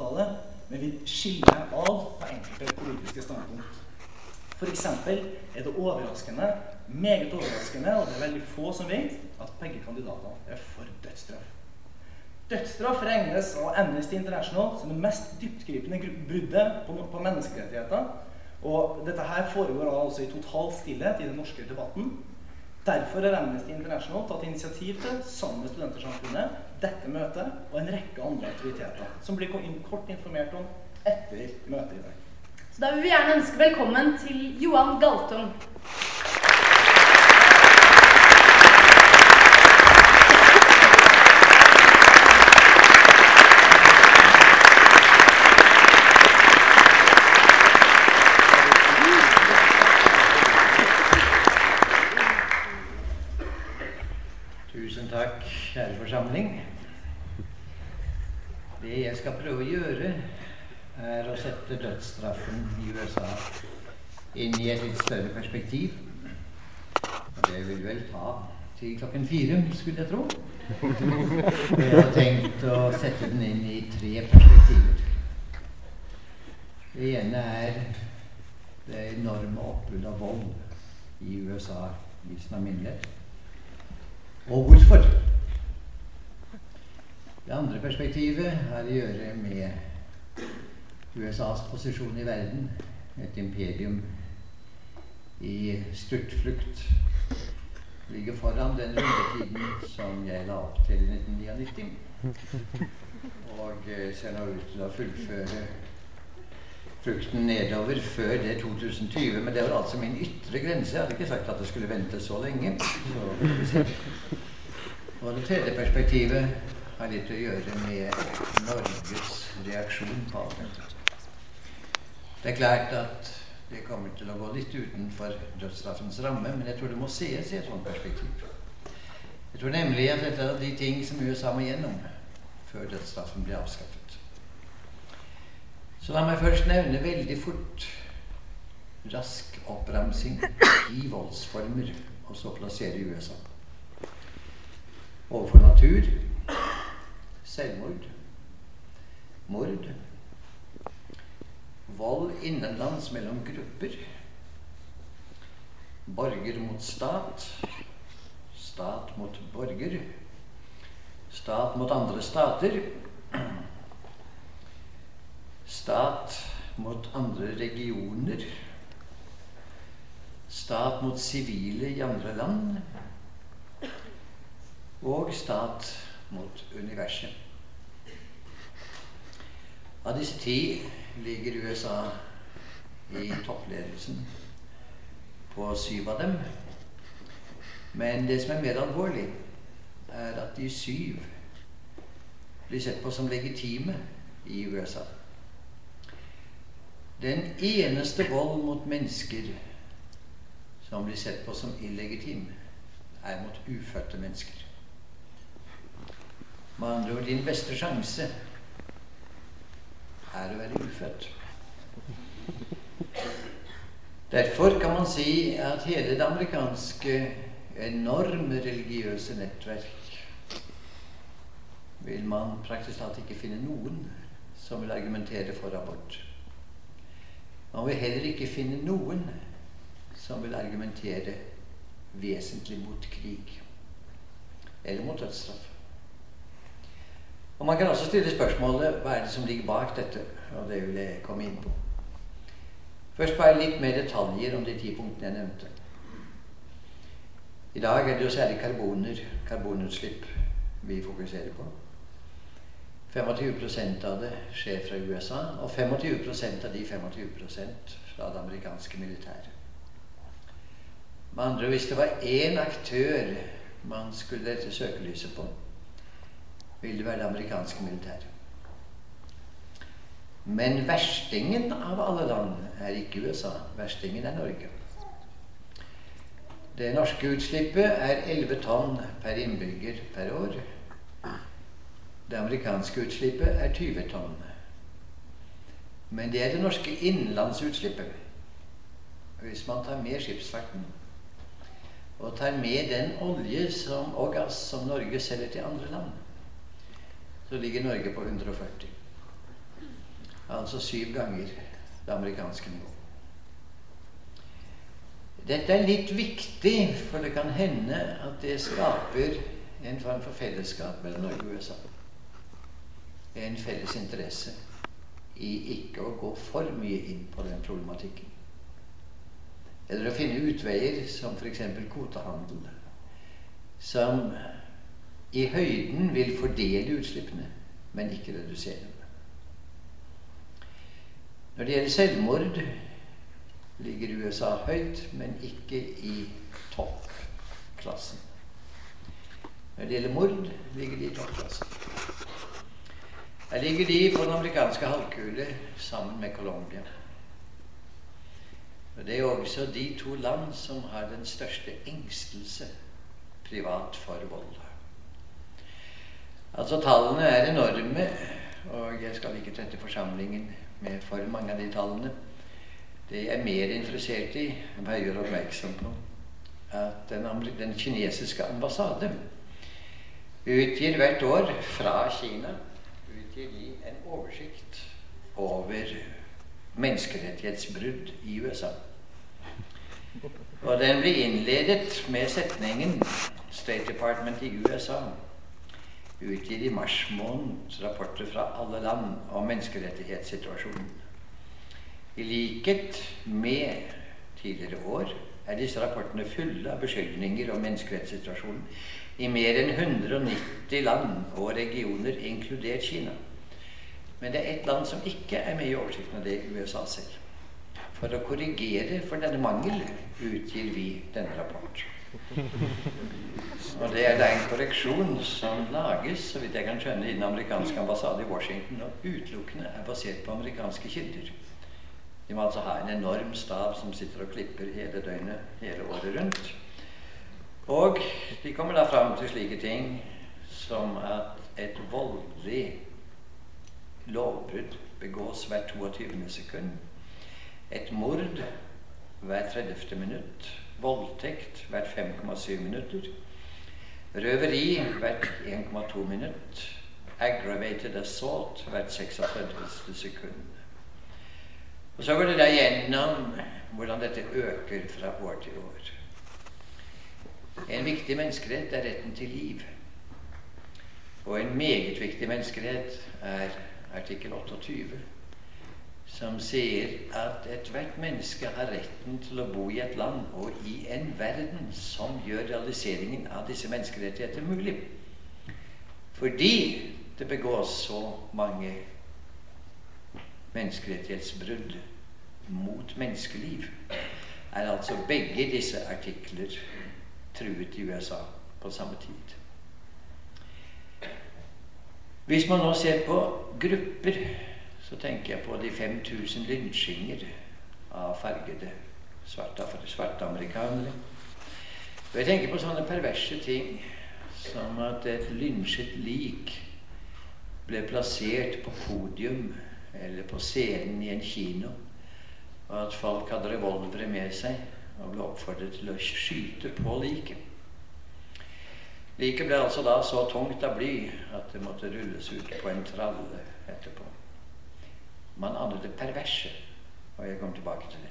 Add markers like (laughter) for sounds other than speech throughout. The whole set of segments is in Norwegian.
det, men vil skille av på enkelte politiske standpunkt. F.eks. er det overraskende, meget overraskende, og det er veldig få som vet, at begge kandidatene er for dødsstraff. Dødsstraff regnes av Amnesty International som det mest dyptgripende bruddet på, på menneskerettigheter. Og dette her foregår altså i total stillhet i den norske debatten. Derfor har Amnesty International tatt initiativ til, sammen med Studentersamfunnet, dette møtet og en rekke andre aktiviteter, som blir kort informert om etter møtet i dag. Så Da vil vi gjerne ønske velkommen til Johan Galtung. kjære forsamling. Det jeg skal prøve å gjøre, er å sette dødsstraffen i USA inn i et litt større perspektiv. Og det vil vel ta til klokken fire, skulle jeg tro. Jeg har tenkt å sette den inn i tre perspektiver. Det ene er det enorme oppbudet av vold i USA i sin alminnelighet. Og hvorfor? Det andre perspektivet har å gjøre med USAs posisjon i verden. Et imperium i styrtflukt ligger foran den rundetiden som jeg la opp til i 1999. Og eh, ser nå ut til å fullføre flukten nedover før det 2020. Men det var altså min ytre grense. Jeg hadde ikke sagt at det skulle vente så lenge. Så, og det tredje perspektivet har litt å gjøre med Norges reaksjon på alt dette. Det er klart at det kommer til å gå litt utenfor dødsstraffens ramme, men jeg tror det må sees i et sånt perspektiv. Jeg tror nemlig at dette er de ting som USA må gjennom før dødsstraffen blir avskaffet. Så la meg først nevne veldig fort rask oppramsing i voldsformer, og så plassere USA. Overfor natur selvmord, mord, vold innenlands mellom grupper, borger mot stat, stat mot borger, stat mot andre stater, stat mot andre regioner, stat mot sivile i andre land, og stat mot universet. Av disse ti ligger USA i toppledelsen på syv av dem. Men det som er mer alvorlig, er at de syv blir sett på som legitime i USA. Den eneste vold mot mennesker som blir sett på som illegitim, er mot ufødte mennesker. Med andre ord din beste sjanse er å være ufødt. Derfor kan man si at hele det amerikanske enorme religiøse nettverk vil man praktisk talt ikke finne noen som vil argumentere for abort. Man vil heller ikke finne noen som vil argumentere vesentlig mot krig eller mot dødsstraff. Og Man kan også stille spørsmålet hva er det som ligger bak dette. Og det vil jeg komme inn på. Først bare litt mer detaljer om de ti punktene jeg nevnte. I dag er det jo særlig karboner, karbonutslipp vi fokuserer på. 25% av det skjer fra USA, og 25% av de 25% fra det amerikanske militæret. Med andre hvis det var én aktør man skulle rette søkelyset på, vil det være det amerikanske militæret. Men verstingen av alle land er ikke USA. Verstingen er Norge. Det norske utslippet er 11 tonn per innbygger per år. Det amerikanske utslippet er 20 tonn. Men det er det norske innenlandsutslippet. Hvis man tar med skipsfarten og tar med den olje som, og gass som Norge selger til andre land, så ligger Norge på 140. Altså syv ganger det amerikanske nivået. Dette er litt viktig, for det kan hende at det skaper en form for fellesskap mellom Norge og USA. En felles interesse i ikke å gå for mye inn på den problematikken. Eller å finne utveier som f.eks. kvotehandel, som i høyden vil fordele utslippene, men ikke redusere dem. Når det gjelder selvmord, ligger USA høyt, men ikke i toppklassen. Når det gjelder mord, ligger de i toppklassen. Her ligger de på den amerikanske halvkule sammen med Colombia. Og Det er også de to land som har den største engstelse privat for vold. Altså Tallene er enorme, og jeg skal ikke trette forsamlingen med for mange av de tallene. Det jeg er mer interessert i, jeg bare gjør oppmerksom på, at den, den kinesiske ambassade utgir hvert år fra Kina utgir de en oversikt over menneskerettighetsbrudd i USA. Og den blir innledet med setningen State Department i USA utgir i mars måned rapporter fra alle land om menneskerettighetssituasjonen. I likhet med tidligere år er disse rapportene fulle av beskyldninger om menneskerettssituasjonen i mer enn 190 land og regioner, inkludert Kina. Men det er ett land som ikke er med i oversikten, og det er USA selv. For å korrigere for denne mangel utgir vi denne rapporten. (laughs) Og det er da en korreksjon som lages, så vidt jeg kan skjønne, i den amerikanske ambassade i Washington, og utelukkende er basert på amerikanske kilder. De må altså ha en enorm stab som sitter og klipper hele døgnet, hele året rundt. Og de kommer da fram til slike ting som at et voldelig lovbrudd begås hvert 22. sekund. Et mord hvert 30. minutt voldtekt hvert 5,7 minutter, røveri hvert 1,2 minutt, aggravated assault hvert 36. sekund. Og Så går det da gjennom hvordan dette øker fra år til år. En viktig menneskerett er retten til liv. Og en meget viktig menneskerett er artikkel 28 som sier at ethvert menneske har retten til å bo i et land og i en verden som gjør realiseringen av disse menneskerettigheter mulig. Fordi det begås så mange menneskerettighetsbrudd mot menneskeliv, er altså begge disse artikler truet i USA på samme tid. Hvis man nå ser på grupper så tenker jeg på de 5000 lynsjinger av fargede svarte, svarte amerikanere. Og jeg tenker på sånne perverse ting som at et lynsjet lik ble plassert på podium eller på scenen i en kino, og at folk hadde revolvere med seg og ble oppfordret til å skyte på liket. Liket ble altså da så tungt av bly at det måtte rulles ut på en tralle etterpå. Man aner det perverse, og jeg kommer tilbake til det.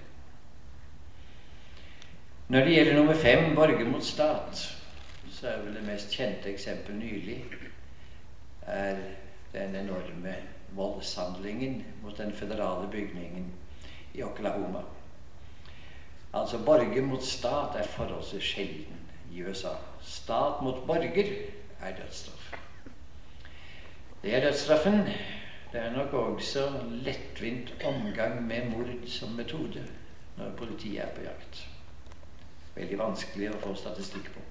Når det gjelder nummer fem, borger mot stat, så er vel det mest kjente eksempelet nylig er den enorme voldshandlingen mot den føderale bygningen i Oklahoma. Altså borger mot stat er forholdsvis sjelden i USA. Stat mot borger er dødsstraff. Det er dødsstraffen det er nok også lettvint omgang med mord som metode når politiet er på jakt. Veldig vanskelig å få statistikk på.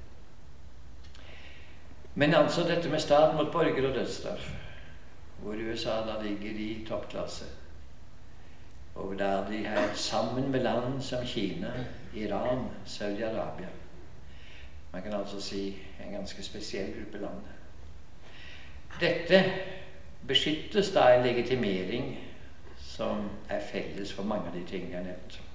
Men altså dette med stat mot borger og dødsstraff, hvor USA da ligger i toppklasse, og der de er sammen med land som Kina, Iran, Saudi-Arabia Man kan altså si en ganske spesiell gruppe land. Dette beskyttes da en legitimering som er felles for mange av de tingene jeg nevnte.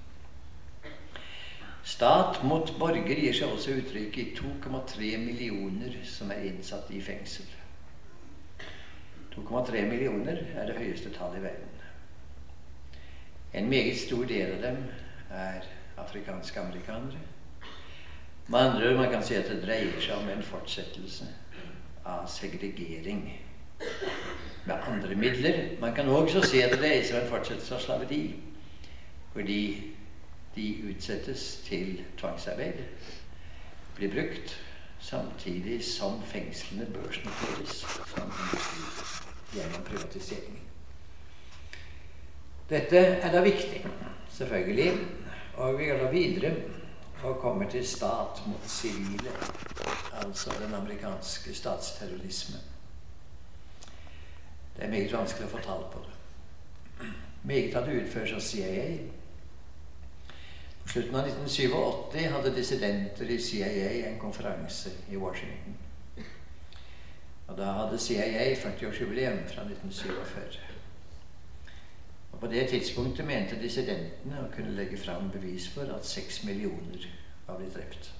Stat mot borger gir seg også uttrykk i 2,3 millioner som er innsatt i fengsel. 2,3 millioner er det høyeste tallet i verden. En meget stor del av dem er afrikanske amerikanere. Med andre ord, man kan si at det dreier seg om en fortsettelse av segregering med andre midler. Man kan også si at det om en fortsettelse av slaveri. Fordi de utsettes til tvangsarbeid, blir brukt, samtidig som fengslene børsnoteres som gjennom privatiseringen. Dette er da viktig, selvfølgelig, og vi går da videre og kommer til stat mot sivile, altså den amerikanske statsterrorisme. Det er meget vanskelig å få tall på det. Meget av det utføres av CIA. På slutten av 1987 hadde dissidenter i CIA en konferanse i Washington. Og da hadde CIA 40-årsjubileum fra 1947. Og På det tidspunktet mente dissidentene å kunne legge fram bevis for at seks millioner var blitt drept.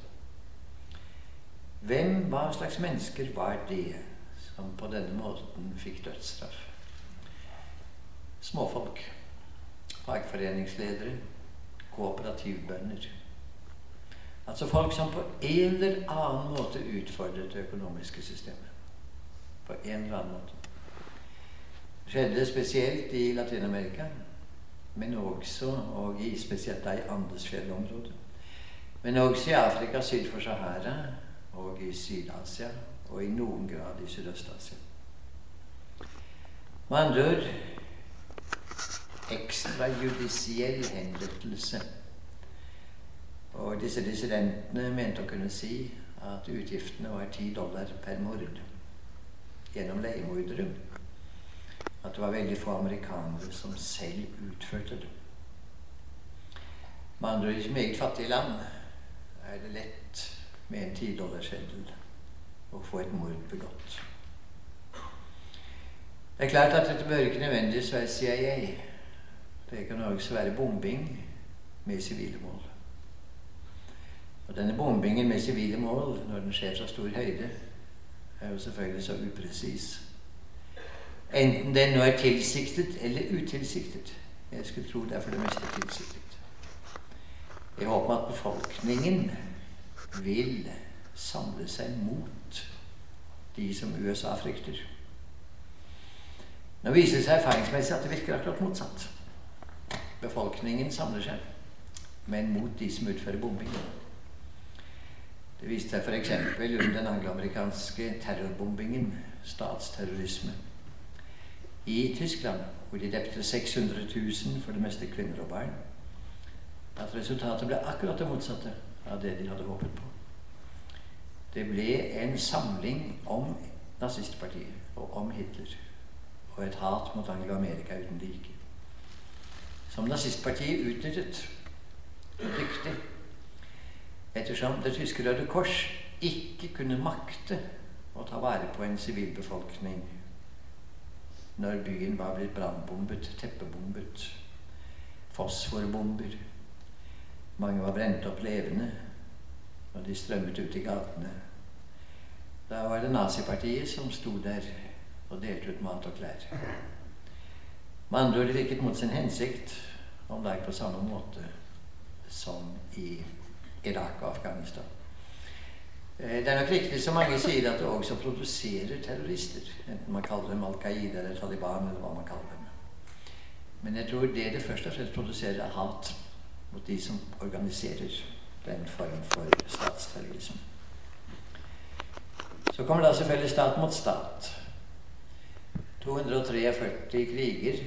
Hvem, hva slags mennesker var det som på denne måten fikk dødsstraff? Småfolk. Fagforeningsledere. Kooperativbønder. Altså folk som på en eller annen måte utfordret det økonomiske systemet. På en eller annen måte Det skjedde spesielt i Latin-Amerika, men også og i, spesielt da i Andesfjellområdet. Men også i Afrika syd for Sahara og i Syd-Asia og i noen grad i Sydøst-Asia. Med andre ord ekstrajudisiell henrettelse. Og disse dissidentene mente å kunne si at utgiftene var ti dollar per mord gjennom leiemordere at det var veldig få amerikanere som selv utførte det. Med andre ord i meget fattige land er det lett med en tidollarseddel å få et mord begått. Det er klart at dette bør ikke nødvendigvis være CIA. Det kan også være bombing med sivile mål. Og denne bombingen med sivile mål, når den skjer fra stor høyde, er jo selvfølgelig så upresis Enten den nå er tilsiktet eller utilsiktet. Jeg skulle tro det er for det meste tilsiktet. Jeg håper at befolkningen vil samle seg mot de som USA frykter. Nå viser det seg erfaringsmessig at det virker akkurat motsatt. Befolkningen samler seg, men mot de som utfører bombingen. Det viste seg f.eks. under den angloamerikanske terrorbombingen, statsterrorisme i Tyskland, hvor de drepte 600 000, for det meste kvinner og barn, at resultatet ble akkurat det motsatte av det de hadde håpet på. Det ble en samling om nazistpartiet og om Hitler og et hat mot Anglo-Amerika uten like. Som nazistpartiet utnyttet dyktig ettersom det tyske Røde Kors ikke kunne makte å ta vare på en sivilbefolkning når byen var blitt brannbombet, teppebombet, fosforbomber. Mange var brent opp levende, og de strømmet ut i gatene. Da var det nazipartiet som sto der og delte ut mat og klær. Med andre ord, virket mot sin hensikt, om lag på samme måte som i Irak og Afghanistan. Eh, det er nok riktig som mange sier at det også produserer terrorister. Enten man kaller dem Al Qaida eller Taliban eller hva man kaller dem. Men jeg tror det det først og fremst produserer, er hat mot de som organiserer den form for statsterrorisme. Så kommer da selvfølgelig stat mot stat. 243 kriger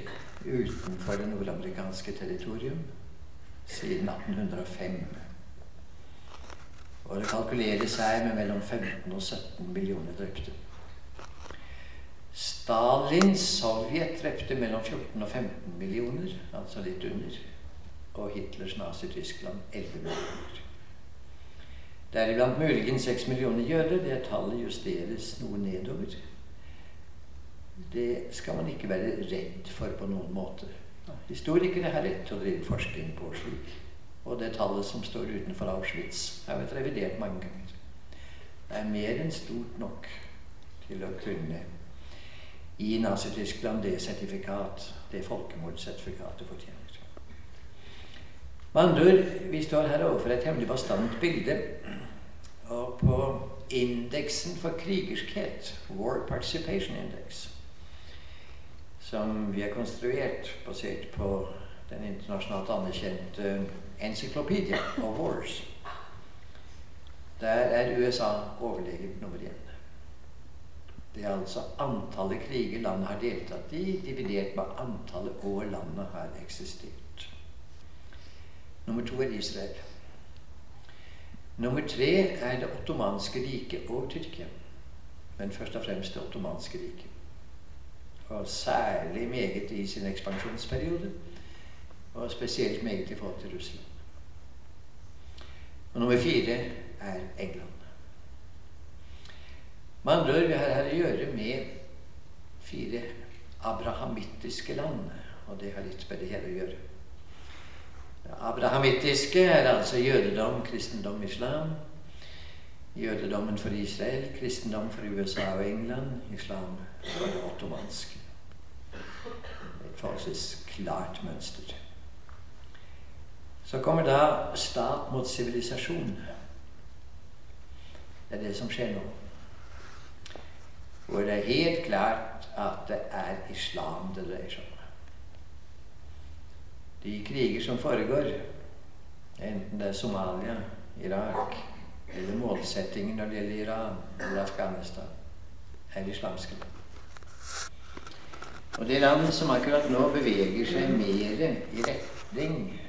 utenfor det nordamerikanske territorium siden 1805. Og det kalkuleres her med mellom 15 og 17 millioner drepte. Stalins Sovjet drepte mellom 14 og 15 millioner, altså litt under. Og Hitlers Nazi-Tyskland 11 millioner. Deriblant muligens 6 millioner jøder. Det tallet justeres noe nedover. Det skal man ikke være redd for på noen måte. Historikere har rett til å drive forskning på slik. Og det tallet som står utenfor Auschwitz, har vært revidert mange ganger. Det er mer enn stort nok til å kunne gi Nazi-Tyskland det sertifikat, det folkemordsertifikatet fortjener. Med andre ord, vi står her overfor et hemmelig bastant bilde. Og på indeksen for krigerskhet, War Participation Index, som vi har konstruert basert på den internasjonalt anerkjente Encyclopedia of Wars, der er USA overlegen nummer én. Det er altså antallet kriger landet har deltatt i, dividert med antallet år landet har eksistert. Nummer to er Israel. Nummer tre er det ottomanske riket og Tyrkia. Men først og fremst det ottomanske riket. Og særlig meget i sin ekspansjonsperiode. Og spesielt meget i forhold til Russland. Og nummer fire er England. Med andre ord, vi har her å gjøre med fire abrahamittiske land. Og det har litt med det hele å gjøre. Abrahamittiske er altså jødedom, kristendom, islam. Jødedommen for Israel, kristendom for USA og England, islam for det ottomanske. Et forholdsvis klart mønster. Så kommer da stat mot sivilisasjon. Det er det som skjer nå. Hvor det er helt klart at det er islam det dreier seg om. De kriger som foregår, enten det er Somalia, Irak eller målsettingen når det gjelder Iran eller Afghanistan, er islamske land. Og det land som akkurat nå beveger seg mer i retning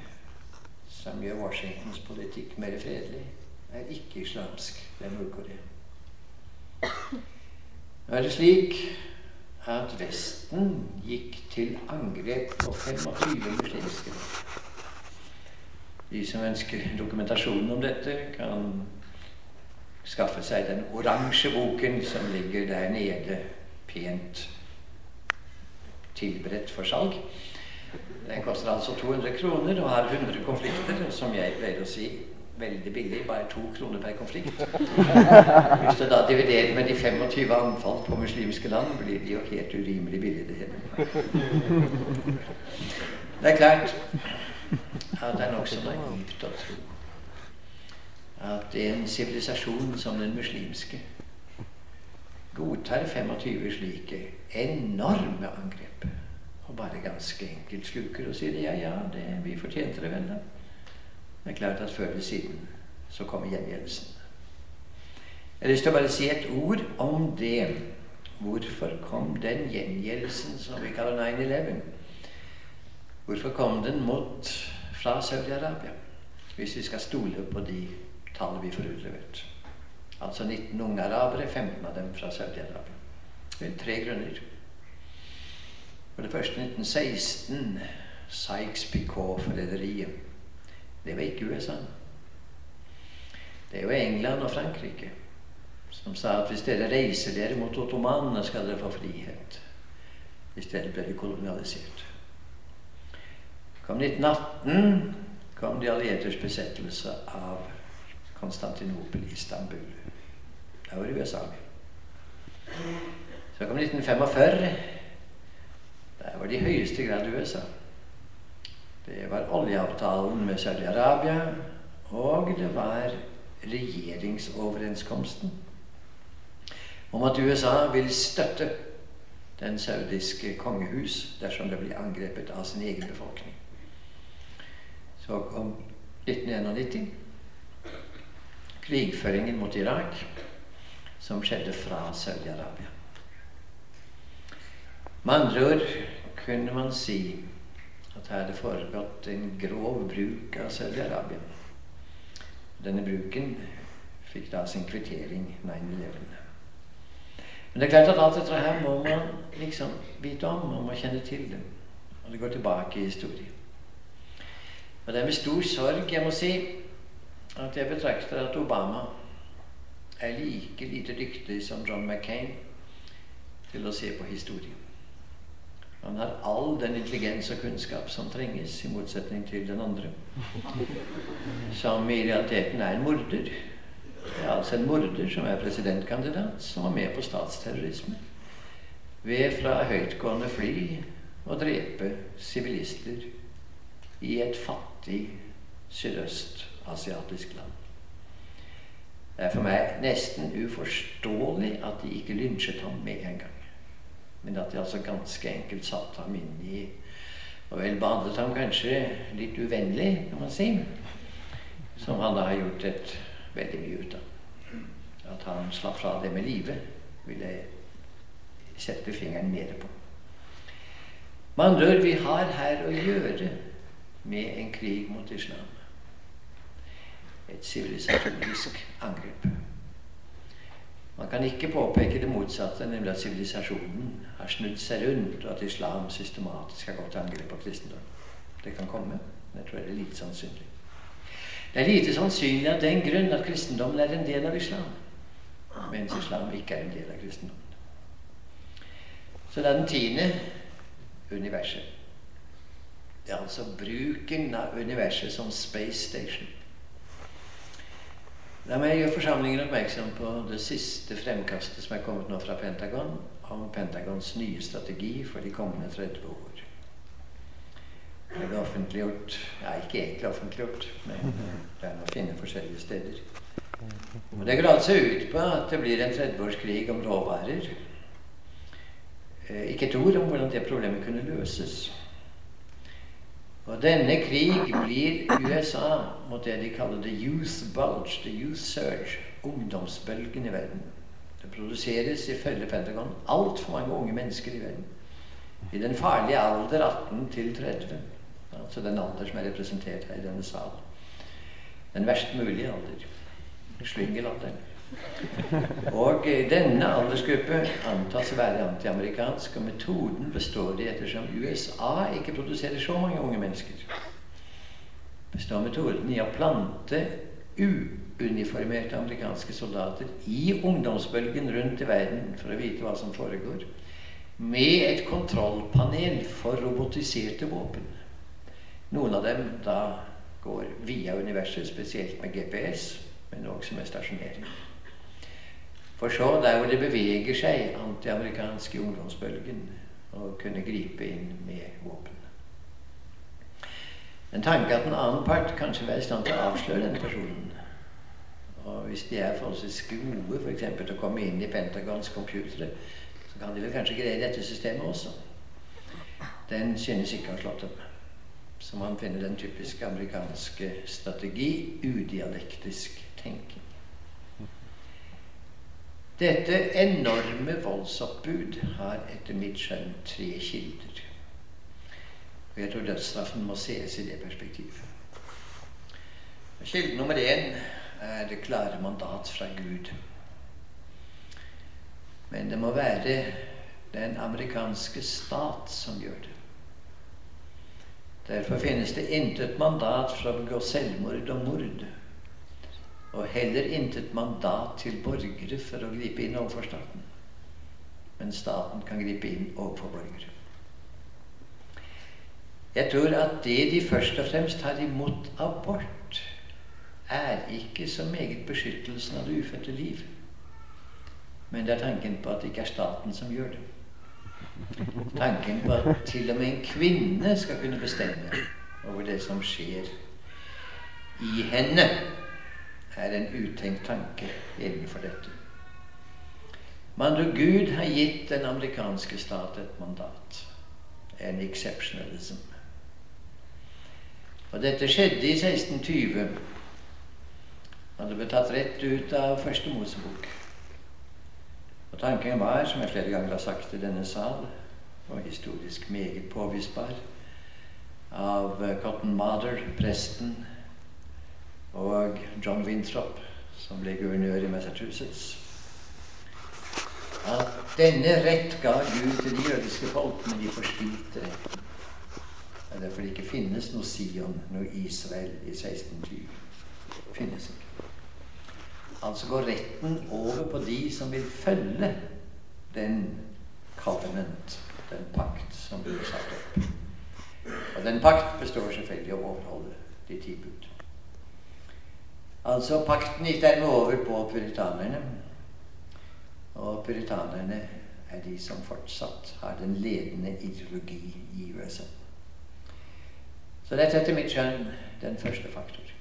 som gjør Washingtons politikk mer fredelig, er ikke islamsk. Det er Nord-Korea. Nå er det slik at Vesten gikk til angrep på 25 muslimske De som ønsker dokumentasjon om dette, kan skaffe seg den oransje boken som ligger der nede, pent tilberedt for salg. Den koster altså 200 kroner og har 100 konflikter, som jeg pleier å si veldig billig, bare to kroner per konflikt. (laughs) Hvis du da dividerer med de 25 anfall på muslimske land, blir det jo helt urimelig billig, det hele. Det er klart at det er nokså naivt å tro at en sivilisasjon som den muslimske godtar 25 slike enorme angrep og bare ganske enkelt sluker og sier ja, ja, det, vi fortjente det vel, da. Det er klart at før eller siden så kommer gjengjeldelsen. Jeg har lyst til å bare si et ord om det. Hvorfor kom den gjengjeldelsen som vi kaller 9-11? Hvorfor kom den mot fra Saudi-Arabia? Hvis vi skal stole på de tallene vi får utlevert. Altså 19 unge arabere, 15 av dem fra Saudi-Arabia. Det er tre grunner. For det første 1916 Sykes-Picot-forræderiet. Det var ikke USA. Det var England og Frankrike som sa at hvis dere reiser dere mot ottomanene, skal dere få frihet. Hvis dere blir kolonialisert. Kom 1918 kom de alliertes besettelse av Konstantinopel, Istanbul. Da var det USA. Så kom 1945. Der var det i høyeste grad USA. Det var oljeavtalen med Saudi-Arabia, og det var regjeringsoverenskomsten om at USA vil støtte den saudiske kongehus dersom det blir angrepet av sin egen befolkning. Så kom 1991. Krigføringen mot Irak, som skjedde fra Saudi-Arabia. Med andre ord kunne man si er det foregått en grov bruk av Saudi-Arabia. Denne bruken fikk da sin kvittering 9-11. Men det er klart at alt dette her må man liksom vite om, man må kjenne til det. Og det går tilbake i historien. Og det er med stor sorg jeg må si at jeg betrakter at Obama er like lite dyktig som John McCain til å se på historien. Han har all den intelligens og kunnskap som trenges, i motsetning til den andre. Som i realiteten er en morder. Det er altså en morder som er presidentkandidat, som var med på statsterrorisme. Ved fra høytgående fly å drepe sivilister i et fattig sydøstasiatisk land. Det er for meg nesten uforståelig at de ikke lynsjet ham med en gang. Men at de altså ganske enkelt satte ham inn i Og vel behandlet ham kanskje litt uvennlig, kan man si. Som han da har gjort et veldig mye ut av. At han slapp fra det med livet, vil jeg sette fingeren nede på. Med andre vi har her å gjøre med en krig mot islam. Et sivilisatorisk angrep. Man kan ikke påpeke det motsatte, nemlig at sivilisasjonen har snudd seg rundt, og at islam systematisk har gått til angrep på kristendom. Det kan komme, men jeg tror det er lite sannsynlig. Det er lite sannsynlig av den grunn at kristendommen er en del av islam, mens islam ikke er en del av kristendommen. Så det er den tiende universet. Det er altså bruken av universet som space station. La meg gjøre forsamlingen oppmerksom på det siste fremkastet som er kommet nå fra Pentagon, om Pentagons nye strategi for de kommende 30 år. Det ble offentliggjort Ja, ikke egentlig offentliggjort, men det er å finne forskjellige steder. Og Det går altså ut på at det blir en 30-årskrig om råvarer. Ikke et ord om hvordan det problemet kunne løses. Og denne krig blir USA mot det de kaller the youth bulge, the youth surge, ungdomsbølgen i verden. Det produseres ifølge Pentagon altfor mange unge mennesker i verden. I den farlige alder 18 til 30. Altså den alder som er representert her i denne sal. Den verst mulige alder. Slyngelalderen. (laughs) Og denne aldersgruppe antas å være antiamerikansk, og metoden består i, ettersom USA ikke produserer så mange unge mennesker, består metoden i å plante uuniformerte amerikanske soldater i ungdomsbølgen rundt i verden for å vite hva som foregår, med et kontrollpanel for robotiserte våpen. Noen av dem da går via universet, spesielt med GPS, men også med stasjonering. For så, der hvor det beveger seg antiamerikanske ungdomsbølgen, å kunne gripe inn med våpen. En tanke at en annen part kanskje være i stand til å avsløre denne personen. Og hvis de er forholdsvis gode f.eks. til å komme inn i Pentagons computere, så kan de vel kanskje greie dette systemet også. Den synes ikke å ha slått dem. Så man finner den typiske amerikanske strategi udialektisk tenking. Dette enorme voldsoppbud har etter mitt skjønn tre kilder. Og jeg tror dødsstraffen må ses i det perspektivet. Kilde nummer én er det klare mandat fra Gud. Men det må være den amerikanske stat som gjør det. Derfor finnes det intet mandat fra å begå selvmord og mord og heller intet mandat til borgere for å gripe inn overfor staten. Men staten kan gripe inn overfor borgere. Jeg tror at det de først og fremst tar imot abort, er ikke så meget beskyttelsen av det ufødte liv, men det er tanken på at det ikke er staten som gjør det. Tanken på at til og med en kvinne skal kunne bestemme over det som skjer i henne er en utenkt tanke innenfor dette. Men Gud har gitt den amerikanske stat et mandat. En exceptionalism. Og dette skjedde i 1620. Og det ble tatt rett ut av Første Mosebok. Og tanken var, som jeg flere ganger har sagt i denne sal, og historisk meget påvisbar, av Cotton Mather, presten og John Winthrop, som ble guvernør i Massachusetts. At denne rett ga Gud til de jødiske folk, men de forspilte retten. Det er derfor det ikke finnes noe Sion, noe Israel, i 1620. Det finnes ikke. Altså går retten over på de som vil følge den covenant, den pakt, som blir satt opp. Og den pakt består selvfølgelig av å overholde de ti bud. Altså, pakten gikk dermed over på puritanerne. Og puritanerne er de som fortsatt har den ledende ideologi i USA. Så dette er etter mitt skjønn den første faktor.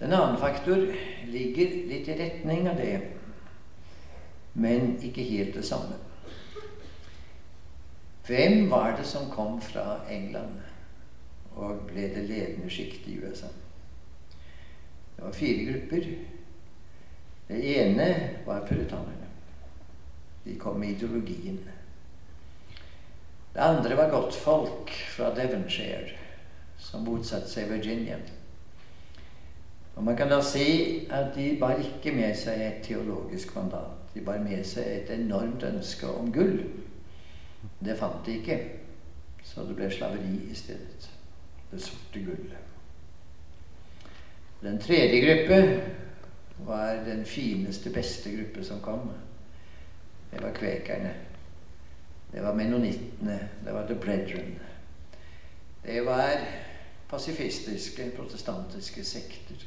Den annen faktor ligger litt i retning av det, men ikke helt det samme. Hvem var det som kom fra England og ble det ledende sjiktet i USA? Det var fire grupper. Det ene var puritanerne. De kom med ideologien. Det andre var godtfolk fra Devonshire, som motsatte seg Virginia. Og Man kan da si at de bar ikke med seg et teologisk mandat. De bar med seg et enormt ønske om gull. Det fant de ikke, så det ble slaveri i stedet. Det sorte gullet. Den tredje gruppe var den fineste, beste gruppe som kom. Det var kvekerne. Det var menonittene. Det var The Brethren. Det var pasifistiske, protestantiske sekter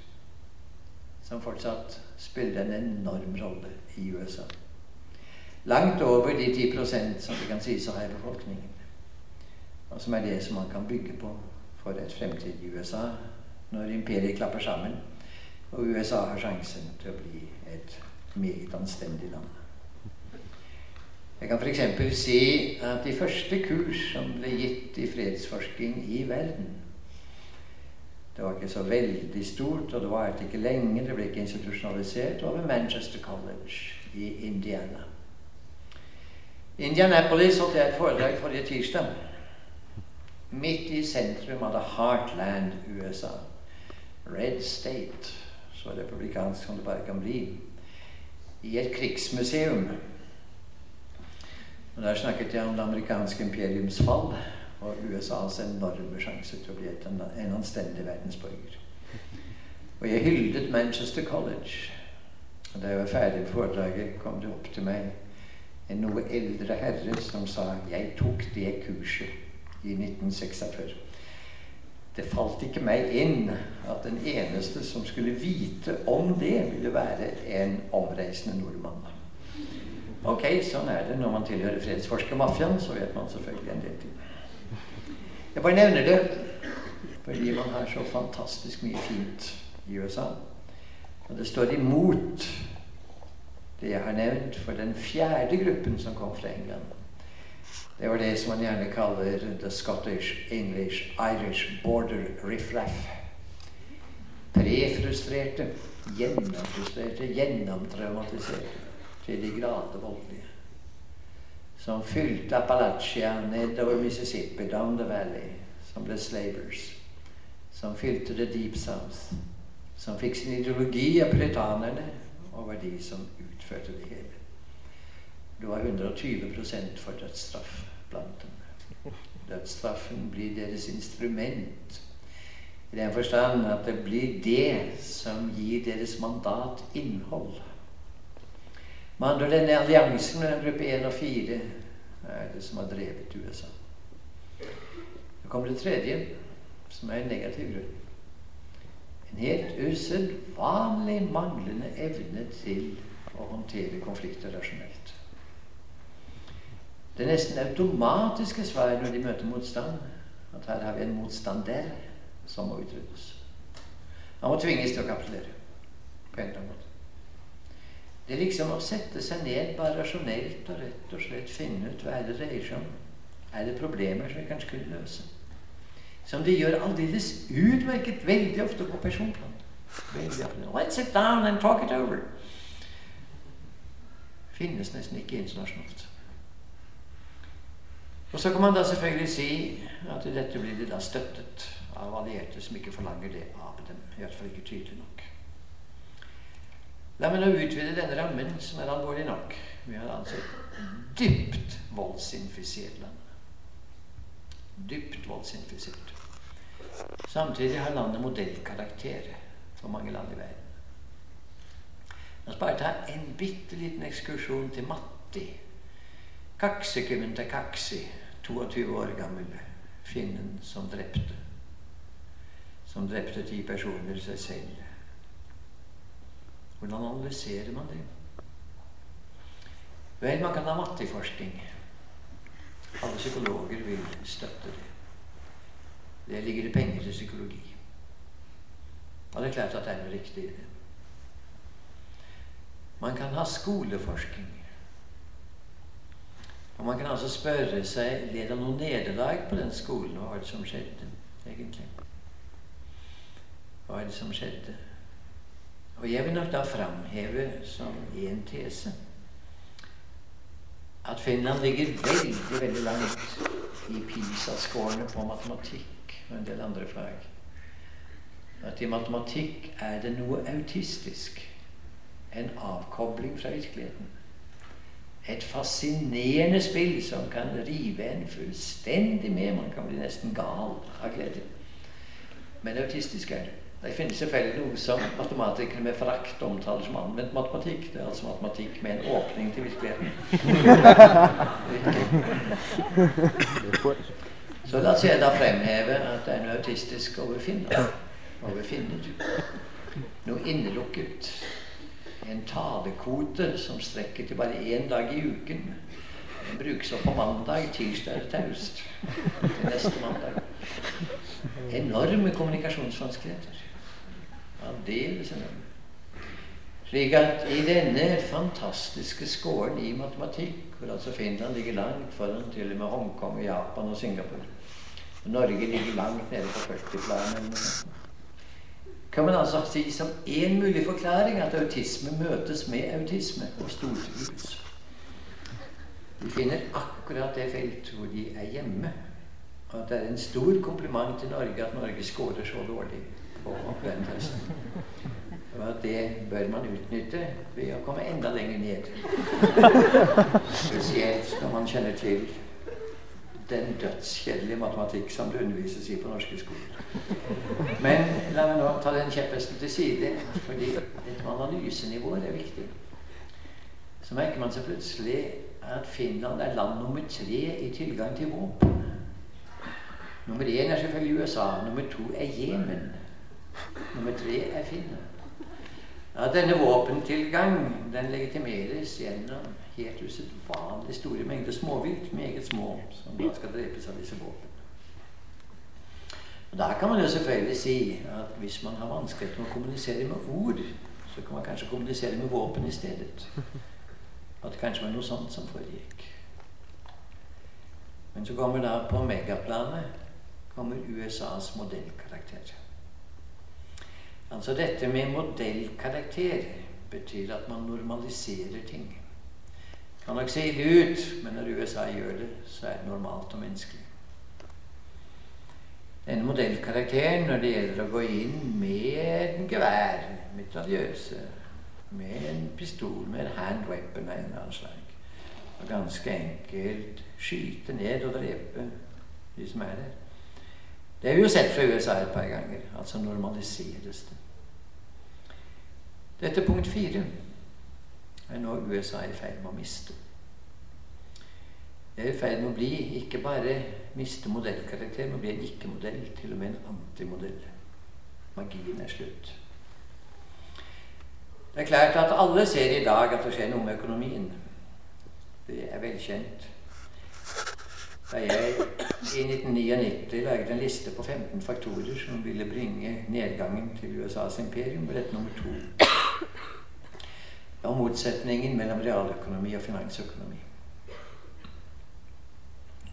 som fortsatt spilte en enorm rolle i USA. Langt over de 10% som det kan sies å ha i befolkningen. Og som er det som man kan bygge på for et fremtidig USA når imperiet klapper sammen og USA har sjansen til å bli et meget anstendig land. Jeg kan f.eks. si at de første kurs som ble gitt i fredsforsking i verden Det var ikke så veldig stort, og det varte ikke lenge, det ble ikke institusjonalisert. Det var ved Manchester College i Indiana. Indianapolis holdt jeg et foredrag forrige tirsdag. Midt i sentrum av the Heartland, USA. Red State, så republikansk som det bare kan bli. I et krigsmuseum. Og Der snakket jeg om det amerikanske imperiums fall og USAs enorme sjanse til å bli et, en anstendig verdensborger. Og jeg hyldet Manchester College. Og Da jeg var ferdig med foredraget, kom det opp til meg en noe eldre herre som sa 'Jeg tok det kurset i 1946'. Det falt ikke meg inn at den eneste som skulle vite om det, ville være en omreisende nordmann. Ok, sånn er det når man tilhører fredsforskermafiaen. Så vet man selvfølgelig en del ting. Jeg bare nevner det fordi man har så fantastisk mye fint i USA. Og det står imot det jeg har nevnt for den fjerde gruppen som kom fra England. Det var det som man gjerne kaller the Scottish, English, Irish border riffraff. Prefrustrerte, gjennomfrustrerte, gjennomtraumatiserte, til de grader voldelige. Som fylte Appalachia nedover Mississippi, down the valley, som ble slavers. Som fylte The Deep South. Som fikk sin ideologi av puritanerne og var de som utførte det hele. Det var 120 for dødsstraff blant dem. Dødsstraffen blir deres instrument i den forstand at det blir det som gir deres mandat innhold. Med andre denne alliansen mellom gruppe 1 og 4 er det som har drevet USA. Så kommer det tredje, som er en negativ grunn. En helt usedvanlig manglende evne til å håndtere konflikter rasjonelt. Det nesten automatiske svaret når de møter motstand, at her har vi en motstander som må utryddes. Han må tvinges til å kapitulere på en eller annen måte. Det er liksom å sette seg ned bare rasjonelt og rett og slett finne ut hva er det dreier seg om. Er det problemer som vi kanskje kunne løse? Som de gjør aldeles utmerket veldig ofte på personplan. Let's sit down and talk it over. Finnes nesten ikke internasjonalt. Og så kan man da selvfølgelig si at dette blir de da støttet av allierte som ikke forlanger det av dem. I hvert fall ikke tydelig nok. La meg nå utvide denne rammen, som er alvorlig nok. Vi har altså et dypt voldsinfisert land. Dypt voldsinfisert. Samtidig har landet modellkarakter for mange land i verden. La oss bare ta en bitte liten ekskursjon til Matti. Kaksekummen til Kaksi, 22 år gammel, finnen som drepte. Som drepte ti personer seg selv. Hvordan analyserer man det? Vel, man kan ha matteforskning. Alle psykologer vil støtte det. Det ligger det penger til psykologi. Og det er klart at det er noe riktig i det. Man kan ha skoleforskning. Og man kan altså spørre seg led det noe nederlag på den skolen. Hva var det som skjedde, egentlig? Hva er det som skjedde? Og jeg vil nok da framheve som én tese at Finland ligger veldig, veldig langt i PISA-skårene på matematikk og en del andre fag. At i matematikk er det noe autistisk. En avkobling fra virkeligheten. Et fascinerende spill som kan rive en fullstendig med. Man kan bli nesten gal av glede. Men autistisk er det. Det finnes selvfølgelig noe som matematikere med forakt omtaler som anvendt matematikk. Det er altså matematikk med en åpning til virkeligheten. Så la oss da fremheve at det er noe autistisk over Finland. Over finner. Noe innelukket. En talekvote som strekker til bare én dag i uken. Den brukes opp på mandag, tirsdag eller taust. Til neste mandag. Enorme kommunikasjonsvanskeligheter aldeles enorm. Slik at i denne fantastiske skåren i matematikk, hvor altså Finland ligger langt foran til og med Hongkong, Japan og Singapore og Norge ligger langt nede på 40-planet kan man altså si som én mulig forklaring at autisme møtes med autisme og stortrives. De finner akkurat det felt hvor de er hjemme. Og at det er en stor kompliment til Norge at Norge scorer så dårlig på den Og Og det bør man utnytte ved å komme enda lenger ned. (laughs) Spesielt når man kjenner til den dødskjedelige matematikk som det undervises i på norske skoler. Men la meg nå ta den kjepphesten til side, fordi dette med analysenivået er viktig. Så merker man seg plutselig at Finland er land nummer tre i tilgang til våpen. Nummer én er selvfølgelig USA. Nummer to er Jemen. Nummer tre er Finland. Ja, denne våpentilgang den legitimeres gjennom helt usedvanlig store mengder småvilt, meget små, som da skal drepes av disse våpnene. Og Der kan man jo selvfølgelig si at hvis man har vanskeligheter med å kommunisere med ord, så kan man kanskje kommunisere med våpen i stedet. At det kanskje var noe sånt som foregikk. Men så kommer da på megaplanet kommer USAs modellkarakter. Altså dette med modellkarakter betyr at man normaliserer ting. Kan nok se ille ut, men når USA gjør det, så er det normalt og menneskelig. Denne modellkarakteren når det gjelder å gå inn med en gevær, mitraljøse, med en pistol, med en hand weapon av en eller annen slag, og ganske enkelt skyte ned og drepe de som er der. Det har vi jo sett fra USA et par ganger. Altså normaliseres det. Dette er punkt fire er nå USA i ferd med å miste. Det er i ferd med å bli ikke bare miste modellkarakter, men bli en ikke-modell, til og med en antimodell. Magien er slutt. Det er klart at alle ser i dag at det skjer noe med økonomien. Det er velkjent. Da jeg i 1999 laget en liste på 15 faktorer som ville bringe nedgangen til USAs imperium, ble dette nummer to. Og motsetningen mellom realøkonomi og finansøkonomi.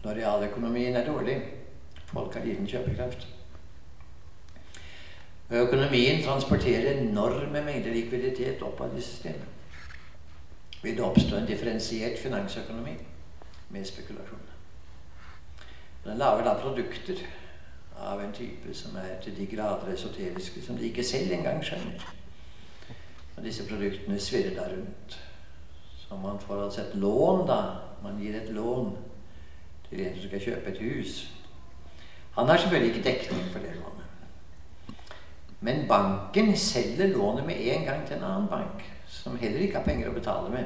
Når realøkonomien er dårlig, folk har liten kjøpekraft. Økonomien transporterer enorme mengder likviditet opp av disse systemene. Vil det oppstå en differensiert finansøkonomi med spekulasjoner. Den lager da produkter av en type som er til de grader esoteriske, som de ikke selv engang skjønner. Disse produktene svirrer da rundt. Så man får altså et lån, da. Man gir et lån til en som skal kjøpe et hus. Han har selvfølgelig ikke dekning for det lånet. Men banken selger lånet med en gang til en annen bank, som heller ikke har penger å betale med.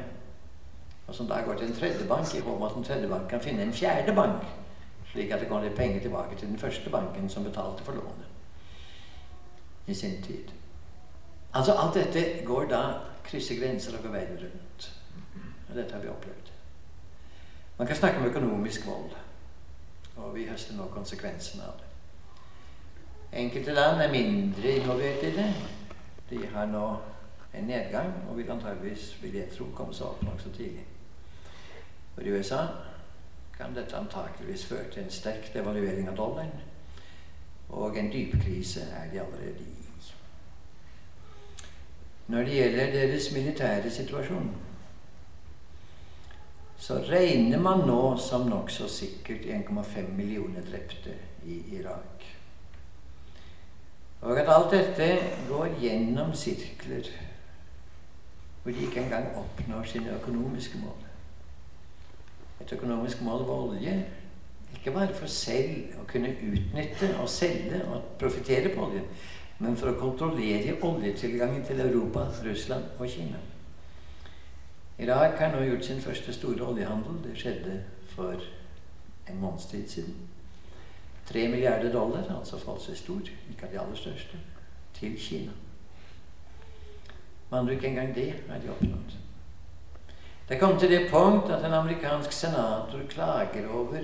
Og som da går til en tredje bank i håp om at den tredje bank kan finne en fjerde bank slik at det kommer litt penger tilbake til den første banken som betalte for lånet i sin tid. Altså Alt dette går da krysser grenser og går veien rundt. Og dette har vi opplevd. Man kan snakke om økonomisk vold, og vi høster nå konsekvensene av det. Enkelte land er mindre involvert i det. De har nå en nedgang og vil antageligvis, vil jeg tro, komme seg opp nokså tidlig. For i USA kan dette antakeligvis føre til en sterk devaluering av dollaren. Og en dypkrise er de allerede i. Når det gjelder deres militære situasjon, så regner man nå som nokså sikkert 1,5 millioner drepte i Irak. Og at alt dette går gjennom sirkler hvor de ikke engang oppnår sine økonomiske mål. Et økonomisk mål var olje. Ikke bare for selv å kunne utnytte og selge og profitere på oljen, men for å kontrollere oljetilgangen til Europa, Russland og Kina. Irak har nå gjort sin første store oljehandel. Det skjedde for en måneds tid siden. Tre milliarder dollar, altså forholdsvis stor, ikke av de aller største, til Kina. Men ikke engang det har de oppnådd. Det kom til det punkt at en amerikansk senator klager over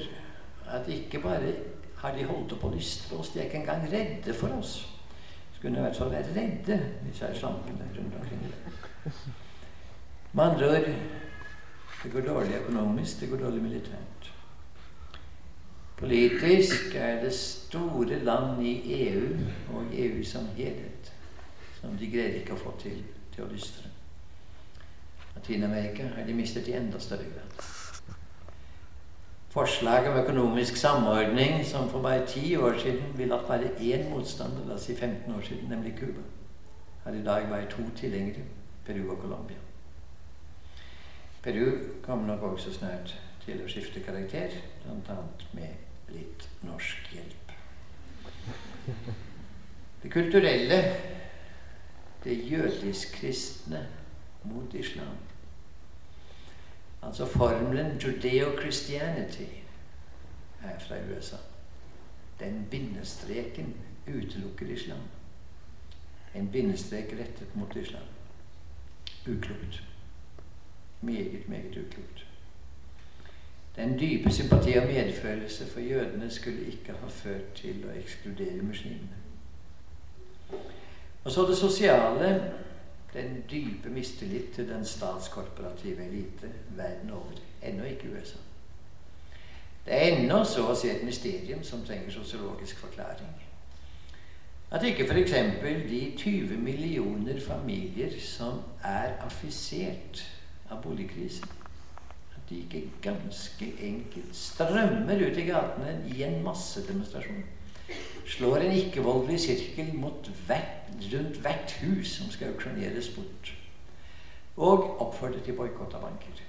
at ikke bare har de holdt opp å lystre oss, de er ikke engang redde for oss. Skulle i hvert fall være redde, disse slampene rundt omkring. Med andre ord det går dårlig økonomisk, det går dårlig militært. Politisk er det store land i EU og EU som helhet som de greier ikke å få til, til å lystre. Latin-Amerika har de mistet i enda større grad. Forslag om økonomisk samordning som for bare ti år siden ville hatt bare én motstander, la oss si 15 år siden, nemlig Cuba, har i dag bare to tilhengere, Peru og Colombia. Peru kommer nok også snart til å skifte karakter, bl.a. med litt norsk hjelp. Det kulturelle, det jødisk-kristne mot islam. Altså formelen 'Judeo-Christianity' er fra USA. Den bindestreken utelukker islam. En bindestrek rettet mot islam. Uklokt. Meget, meget uklokt. Den dype sympati og medfølelse for jødene skulle ikke ha ført til å ekskludere muslimene. Og så det sosiale den dype mistillit til den statskorporative elite verden over. Ennå ikke USA. Det er ennå så å si et mysterium som trenger sosiologisk forklaring. At ikke f.eks. de 20 millioner familier som er affisert av boligkrisen At de ikke ganske enkelt strømmer ut i gatene i en massedemonstrasjon. Slår en ikke-voldelig sirkel hvert, rundt hvert hus som skal auksjoneres bort. Og oppfordrer til boikott av banker.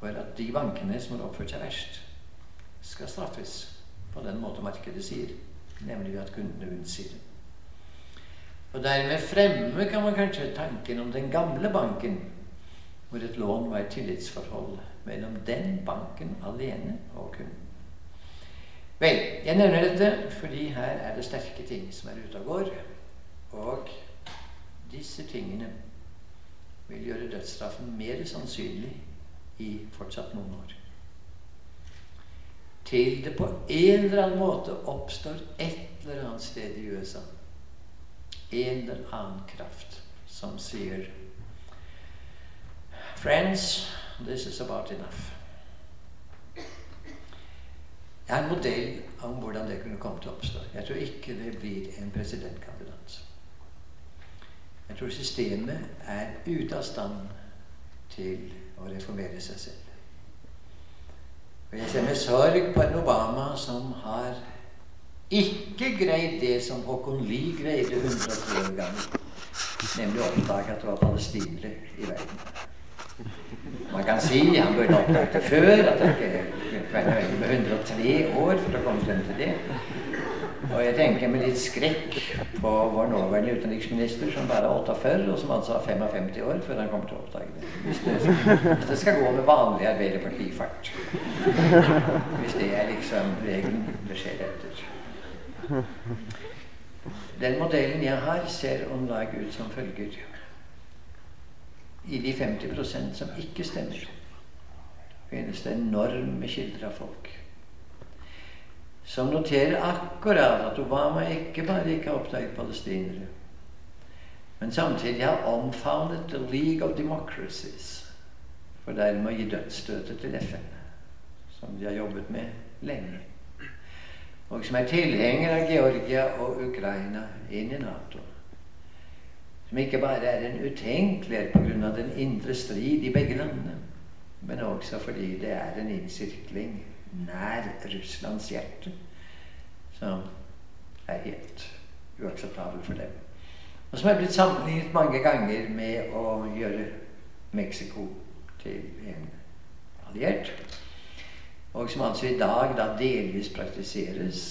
For at de bankene som har oppført seg verst, skal straffes på den måte markedet sier, nemlig ved at kundene unnsier det. Og dermed fremme kan man kanskje tanken om den gamle banken hvor et lån var et tillitsforhold mellom den banken alene og kunden. Vel, jeg nevner dette fordi her er det sterke ting som er ute og går. Og disse tingene vil gjøre dødsstraffen mer sannsynlig i fortsatt noen år. Til det på en eller annen måte oppstår et eller annet sted i USA en eller annen kraft som sier Friends, this is about enough. Jeg har en modell om hvordan det kunne komme til å oppstå. Jeg tror ikke det blir en presidentkandidat. Jeg tror systemet er ute av stand til å reformere seg selv. Og jeg ser med sorg på en Obama som har ikke greid det som Håkon Lie greide 103 ganger, nemlig å oppdage at det var palestinere i verden. Man kan si han burde oppdaget det før, at det ikke nødvendig med 103 år for å komme frem til det. Og jeg tenker med litt skrekk på vår nåværende utenriksminister, som bare er 48, og som altså har 55 år før han kommer til å oppdage det. Hvis det, hvis det skal gå med vanlig arbeiderpartifart. Hvis det er liksom regelen det skjer etter. Den modellen jeg har, ser om lag ut som følger i de 50% som ikke stemmer, finnes det enorme kilder av folk som noterer akkurat at Obama ikke bare ikke har oppdaget palestinere, men samtidig har omfavnet The League of Democracies, for dermed å gi dødsstøtet til FN, som de har jobbet med lenge, og som er tilhenger av Georgia og Ukraina inn i Nato. Som ikke bare er en utenkelighet pga. den indre strid i begge landene, men også fordi det er en innsirkling nær Russlands hjerte som er helt uakseptabel for dem. Og som er blitt sammenlignet mange ganger med å gjøre Mexico til en alliert. Og som altså i dag da delvis praktiseres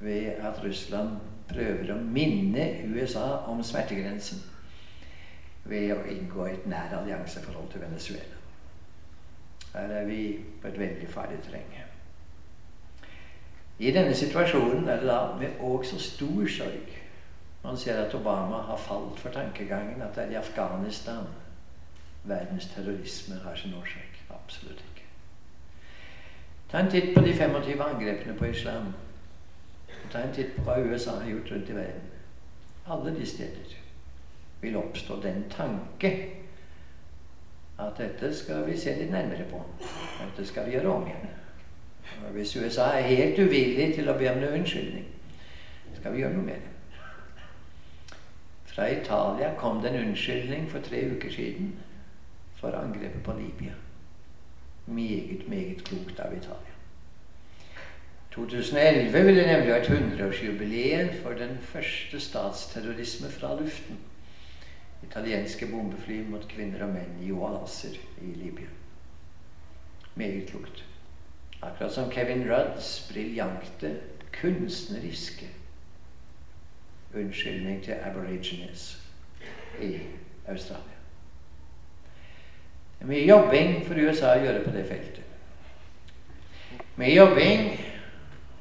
ved at Russland prøver å minne USA om smertegrensen ved å inngå et nær allianseforhold til Venezuela. Her er vi på et veldig farlig terreng. I denne situasjonen er det da med også stor sorg man ser at Obama har falt for tankegangen at det er i Afghanistan verdens terrorisme har sin årsak. Absolutt ikke. Ta en titt på de 25 angrepene på islam. Ta en titt på hva USA har gjort rundt i verden. Alle de steder vil oppstå den tanke at dette skal vi se litt nærmere på. Dette skal vi gjøre om igjen. Hvis USA er helt uvillig til å be om noe unnskyldning, skal vi gjøre noe med det. Fra Italia kom det en unnskyldning for tre uker siden for angrepet på Libya. Meget, meget klokt av Italia. 2011 ville nemlig vært 100-årsjubileet for den første statsterrorisme fra luften italienske bombefly mot kvinner og menn i oaser i Libya. Meget klokt. Akkurat som Kevin Rudds briljante, kunstneriske unnskyldning til aborigines i Australia. Det er mye jobbing for USA å gjøre på det feltet. Mye jobbing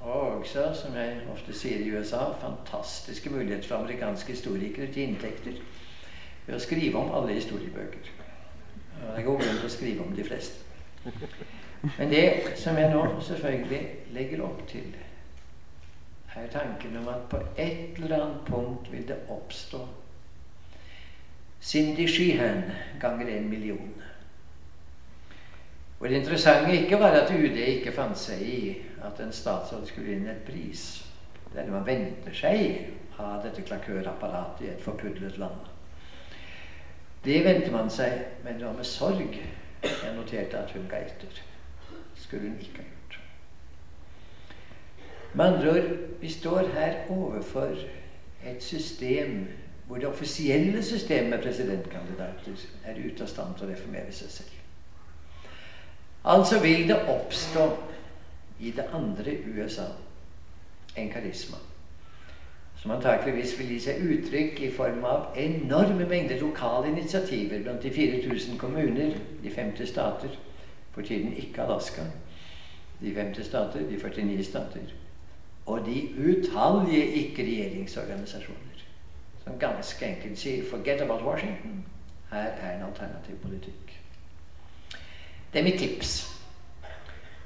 og også, som jeg ofte sier i USA, fantastiske muligheter for amerikanske historikere til inntekter ved å skrive om alle historiebøker. Og det går grunn å skrive om de fleste. Men det som jeg nå selvfølgelig legger opp til, er tanken om at på et eller annet punkt vil det oppstå Cindy Sheehan ganger en million. Og det interessante ikke var at UD ikke fant seg i at en statsråd skulle inn et pris. Det er det man venter seg av dette klakørapparatet i et forpudlet land. Det venter man seg, men det var med sorg jeg noterte at hun ga etter. Skulle hun ikke ha gjort. Med andre ord, vi står her overfor et system hvor det offisielle systemet med presidentkandidater er ute av stand til å reformere seg selv. Altså vil det oppstå i det andre USA en karisma som antakeligvis vil gi seg uttrykk i form av enorme mengder lokale initiativer blant de 4000 kommuner de femte stater, for tiden ikke Alaska, de 50 stater, de 49 stater, og de utallige ikke-regjeringsorganisasjoner som ganske enkelt sier 'forget about Washington'. Her er en alternativ politikk. Det er mitt tips.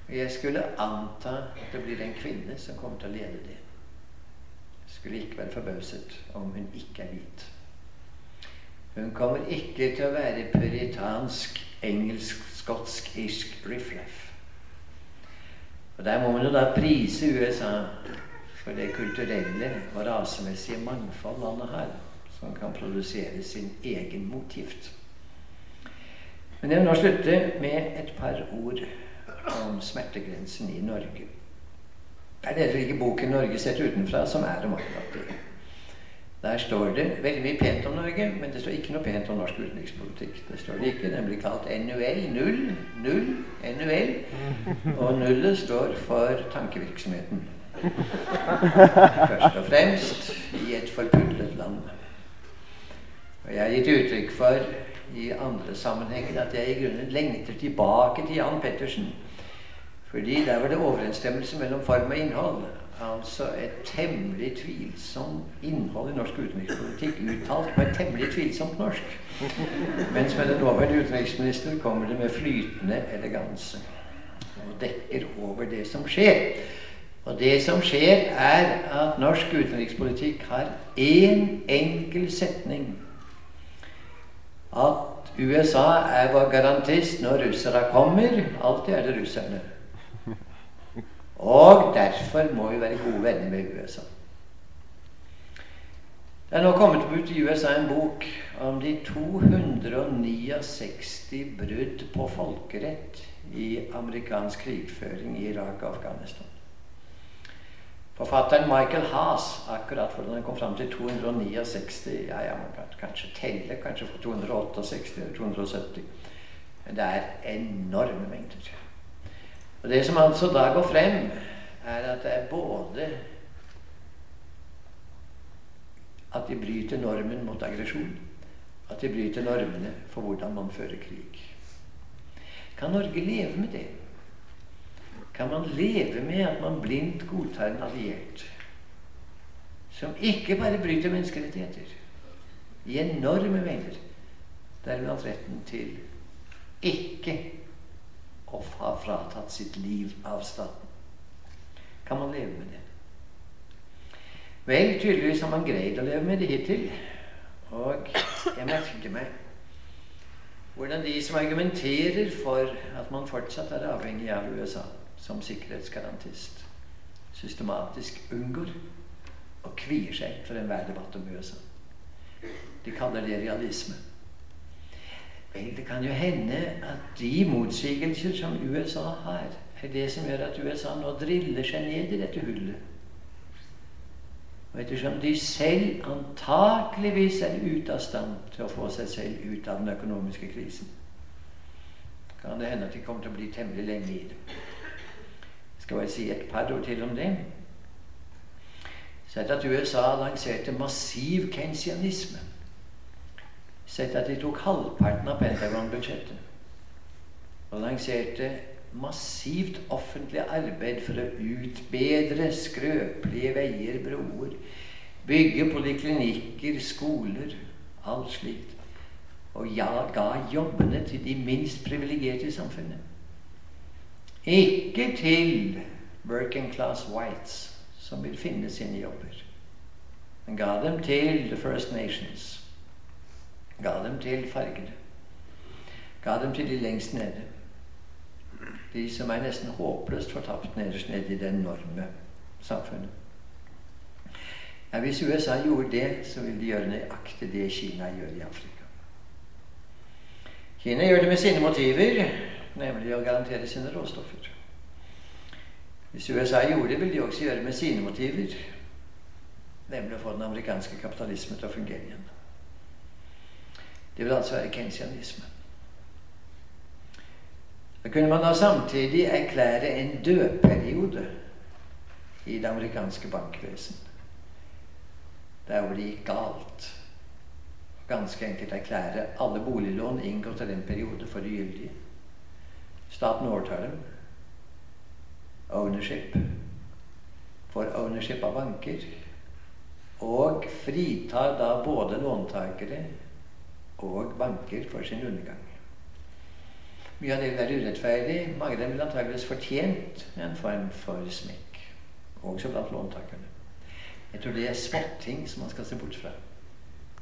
Jeg skulle anta at det blir en kvinne som kommer til å lede det skulle ikke være forbauset om hun ikke er hvit. Hun kommer ikke til å være puritansk, engelsk, skotsk, irsk riffraff. Og Der må man jo da prise USA for det kulturelle og rasemessige mangfold landet har, som kan produsere sin egen motgift. Men jeg vil nå slutte med et par ord om smertegrensen i Norge. Det er det ikke boken 'Norge sett utenfra' som er om akkurat det. Der står det veldig mye pent om Norge, men det står ikke noe pent om norsk utenrikspolitikk. Det står det ikke. Den blir kalt NUL. Null. Null. NUL. Og nullet står for tankevirksomheten. Først og fremst i et forpudlet land. Og jeg har gitt uttrykk for i andre sammenhenger at jeg i grunnen lengter tilbake til Jan Pettersen fordi der var det overensstemmelse mellom form og innhold. Altså et temmelig tvilsomt innhold i norsk utenrikspolitikk uttalt på et temmelig tvilsomt norsk. Mens med den nåværende utenriksminister kommer det med flytende eleganse og dekker over det som skjer. Og det som skjer, er at norsk utenrikspolitikk har én enkel setning. At USA er vår garantist når russere kommer. Alltid er det russerne. Og derfor må vi være gode venner med USA. Det er nå kommet ut i USA en bok om de 269 brudd på folkerett i amerikansk krigføring i Irak og Afghanistan. Forfatteren Michael Haas, akkurat hvordan han kom fram til 269 ja, ja, man kan kanskje telle, kanskje få 268 eller 270. Men det er enorme mengder. Og Det som altså da går frem, er at det er både at de bryter normen mot aggresjon, at de bryter normene for hvordan man fører krig. Kan Norge leve med det? Kan man leve med at man blindt godtar en alliert som ikke bare bryter menneskerettigheter i enorme mengder, dermed retten til ikke å har fratatt sitt liv av staten? Kan man leve med det? Vel, tydeligvis har man greid å leve med det hittil. Og jeg merker meg hvordan de som argumenterer for at man fortsatt er avhengig av USA som sikkerhetsgarantist, systematisk unngår og kvier seg for enhver debatt om USA. De kaller det realisme. Det kan jo hende at de motsigelser som USA har, er det som gjør at USA nå driller seg ned i dette hullet og ettersom de selv antakeligvis er ute av stand til å få seg selv ut av den økonomiske krisen, kan det hende at de kommer til å bli temmelig lenge i det. Skal jeg si et par ord til om det? Sett at USA lanserte massiv keynesianisme. Sett at de tok halvparten av Pentagon-budsjettet og lanserte massivt offentlig arbeid for å utbedre skrøpelige veier, broer, bygge poliklinikker, skoler, alt slikt. Og ja, ga jobbene til de minst privilegerte i samfunnet. Ikke til working class whites, som vil finne sine jobber. Men ga dem til the First Nations. Ga dem til fargene. Ga dem til de lengst nede de som er nesten håpløst fortapt nederst nede i det enorme samfunnet. Ja, hvis USA gjorde det, så ville de gjøre nøyaktig det Kina gjør i Afrika. Kina gjør det med sine motiver, nemlig å garantere sine råstoffer. Hvis USA gjorde det, ville de også gjøre det med sine motiver, nemlig å få den amerikanske kapitalismen til å fungere igjen. Det vil altså være kensianisme. Da kunne man da samtidig erklære en dødperiode i det amerikanske bankvesen. Der hvor det gikk galt. Ganske enkelt erklære alle boliglån inngått i den periode for ugyldige. Staten overtar dem. Ownership. For ownership av banker. Og fritar da både låntakere og banker for sin undergang. Mye av det vil være urettferdig. Mange av dem vil antakeligvis fortjent en form for smekk. Også blant låntakerne. Jeg tror det er småting som man skal se bort fra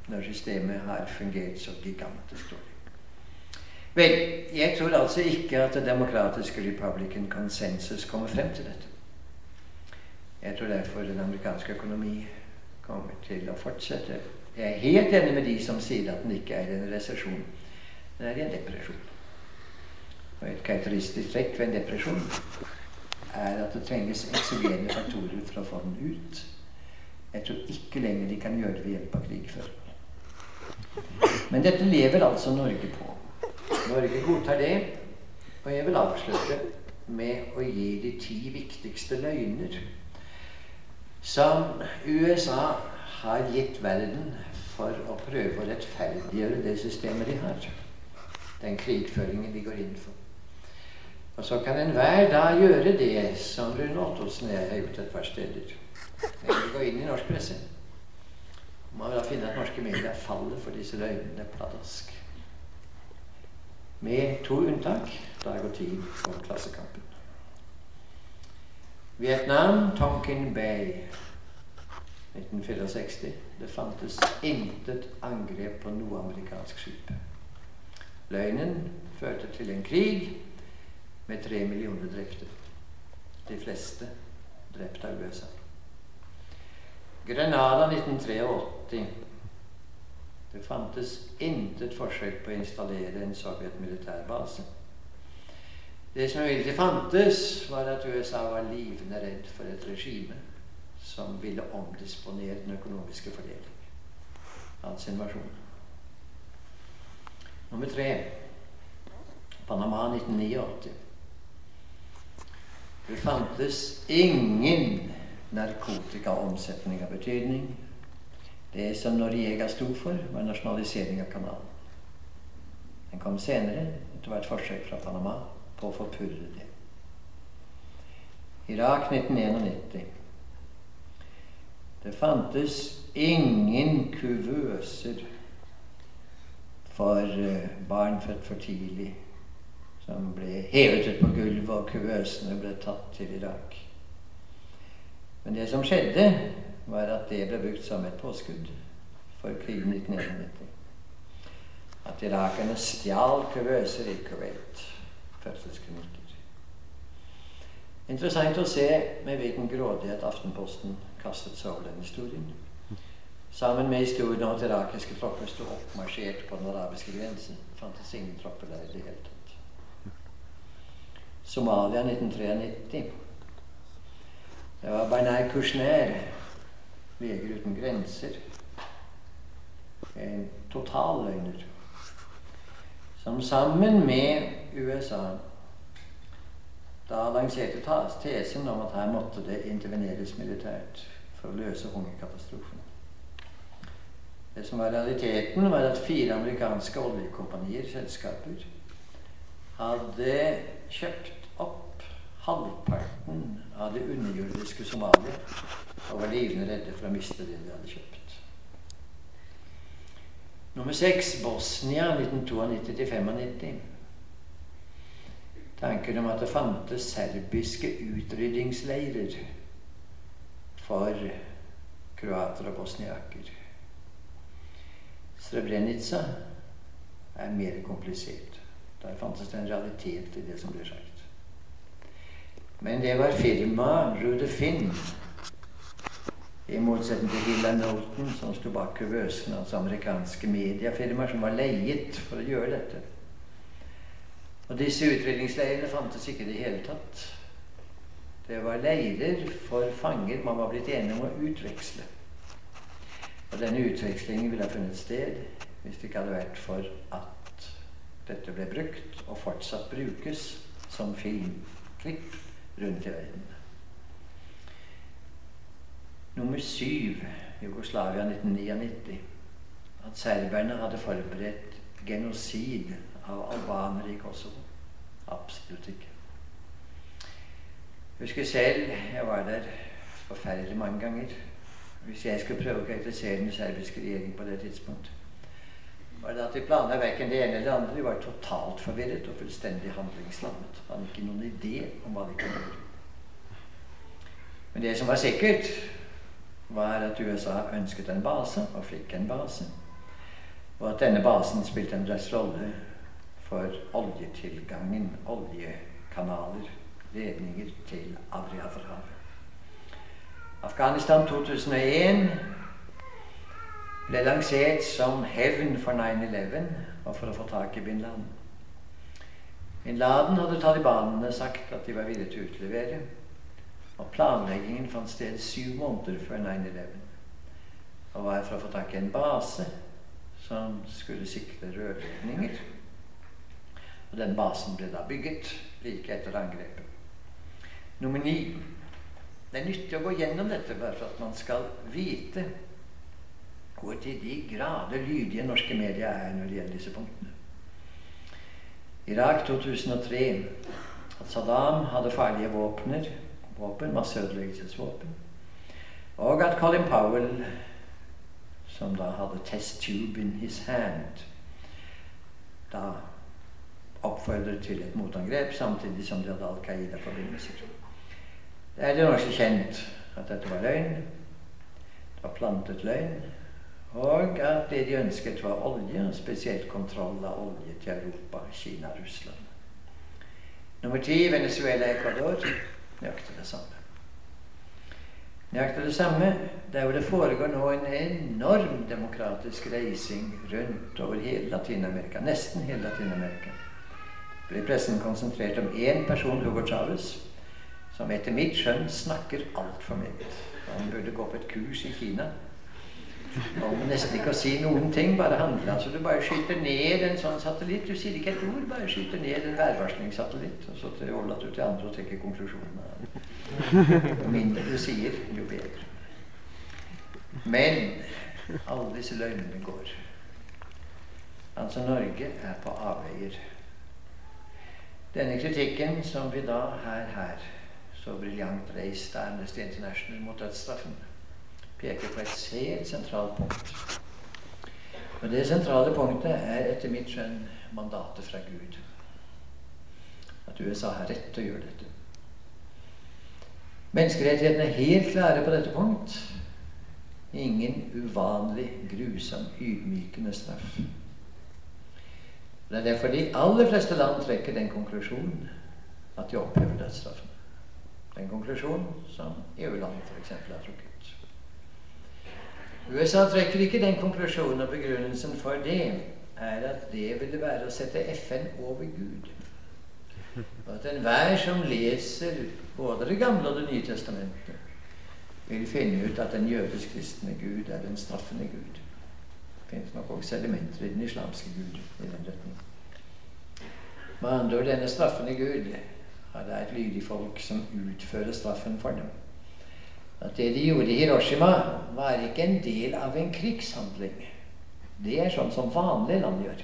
når systemet har fungert så gigantisk dårlig. Vel, jeg tror altså ikke at det demokratiske Republican Consensus kommer frem til dette. Jeg tror derfor den amerikanske økonomi kommer til å fortsette. Jeg er helt enig med de som sier at den ikke er en resesjon. Den er en depresjon. Og et karakteristisk trekk ved en depresjon er at det trenges eksogene faktorer for å få den ut. Jeg tror ikke lenger de kan gjøre det ved hjelp av krigføring. Men dette lever altså Norge på. Norge godtar det, og jeg vil avslutte med å gi de ti viktigste løgner som USA har gitt verden for å prøve å rettferdiggjøre det systemet de har. Den krigføringen de går inn for. Og så kan enhver da gjøre det som Rune Ottosen og jeg har gjort et par steder. Eller gå inn i norsk presse. Man vil da finne at norske medier faller for disse løgnene pladask. Med to unntak Dag og Tid for Klassekampen. Vietnam, Tonkin Bay, 1964. Det fantes intet angrep på noe amerikansk skip. Løgnen førte til en krig med tre millioner drepte. De fleste drept av USA. Grenada 1983. Det fantes intet forsøk på å installere en sovjet militærbase. Det som imidlertid fantes, var at USA var livende redd for et regime som ville omdisponere den økonomiske fordeling. Hans invasjon. Nummer tre Panama 1989. Det fantes ingen narkotikaomsetning av betydning. Det som Noriega sto for, var nasjonalisering av kanalen. Den kom senere, etter hvert forsøk fra Panama på å forpurre det. Irak 1991. Det fantes ingen kuvøser for eh, barn født for tidlig som ble hevet ut på gulvet, og kuvøsene ble tatt til Irak. Men det som skjedde, var at det ble brukt som et påskudd for krigen 1991. At irakerne stjal kuvøser i Kuwait. Fødselsklinikker. Interessant å se med hvilken grådighet Aftenposten kastet seg over den historien. Sammen med historien om at irakiske tropper sto oppmarsjert på den arabiske grensen, fantes ingen tropper der i det hele tatt. Somalia 1993. Det var Bernay Kushner, Leger uten grenser, en totalløgner, som sammen med USA da lanserte tesen om at her måtte det interveneres militært for å løse hungerkatastrofen. Det som var realiteten, var at fire amerikanske oljekompanier, selskaper, hadde kjøpt opp halvparten av det underjordiske Somalia og var livende redde for å miste det de hadde kjøpt. Nummer seks Bosnia 1992-95. Tanken om at det fantes serbiske utryddingsleirer for kroater og bosniaker. Srebrenica er mer komplisert. Der fantes det en realitet i det som ble sagt. Men det var firmaet Rudefinn, i motsetning til Hilla Nolton, som sto bak kuvøsen, altså amerikanske mediefirmaer som var leiet for å gjøre dette. Og disse utrydningsleirene fantes ikke i det hele tatt. Det var leirer for fanger man var blitt enige om å utveksle. Og denne utvekslingen ville ha funnet sted hvis det ikke hadde vært for at dette ble brukt, og fortsatt brukes, som filmklipp rundt i verden. Nummer syv, Jugoslavia 1999. At serberne hadde forberedt genosid av albanere i Kosovo. Absolutt ikke. Jeg husker selv Jeg var der forferdelig mange ganger. Hvis jeg skulle prøve å karakterisere den serbiske regjeringen på det tidspunkt, var det at de planla verken det ene eller det andre. De var totalt forvirret og fullstendig handlingslammet. Hadde ikke noen idé om hva de kunne gjøre. Men det som var sikkert, var at USA ønsket en base, og fikk en base. Og at denne basen spilte en slags rolle for oljetilgangen, oljekanaler, ledninger til Adriaterhavet. Afghanistan 2001 ble lansert som hevn for 9-11 og for å få tak i bin Laden. Bin Laden hadde talibanene sagt at de var villige til å utlevere. Og planleggingen fant sted syv måneder før 9-11. Og var for å få tak i en base som skulle sikre rørledninger og den basen ble da bygget like etter angrepet. Nummer ni. Det er nyttig å gå gjennom dette bare for at man skal vite hvor til de grader lydige norske medier er når det gjelder disse punktene. Irak 2003. At Saddam hadde farlige våpner, våpen, masseødeleggelsesvåpen. Og at Colin Powell, som da hadde test tube in his hand, da oppfordret til et motangrep, samtidig som de hadde Al Qaida-forbindelser. Det er det nokså kjent at dette var løgn. Det var plantet løgn. Og at det de ønsket, var olje, spesielt kontroll av olje til Europa, Kina, Russland. Nummer ti Venezuela, Ecuador. Nøyaktig det samme. Nøyaktig det samme der hvor det foregår nå en enorm demokratisk reising rundt over hele Latin-Amerika. Nesten hele Latin-Amerika. Ble pressen konsentrert om én person, Hugo Chávez, som etter mitt skjønn snakker altfor meget. Han burde gå på et kurs i Kina om nesten ikke å si noen ting, bare handle. Altså, du bare skyter ned en sånn satellitt. Du sier ikke et ord, bare skyter ned en værvarslingssatellitt. Og så overlater du til andre å trekke konklusjonene. Jo mindre du sier, jo bedre. Men alle disse løgnene går. Altså, Norge er på avveier. Denne kritikken som vi da her, her så briljant reist av Amnesty International mot dødsstraffen peker på et helt sentralt punkt. Og det sentrale punktet er etter mitt skjønn mandatet fra Gud. At USA har rett til å gjøre dette. Menneskerettighetene er helt klare på dette punkt. Ingen uvanlig, grusom, ydmykende straff. Det er derfor de aller fleste land trekker den konklusjonen at de opphever dødsstraffen. Den konklusjonen som EU-land f.eks. har trukket. USA trekker ikke den konklusjonen, og begrunnelsen for det er at det ville være å sette FN over Gud. Og at enhver som leser både Det gamle og Det nye testamentet, vil finne ut at den jødisk-kristne Gud er den straffende Gud. Det finnes nok også elementer i den islamske Gud i den retning. Med andre ord, denne straffende Gud har det er et lydig folk som utfører straffen for dem. At det de gjorde i Hiroshima, var ikke en del av en krigshandling. Det er sånn som vanlige land gjør.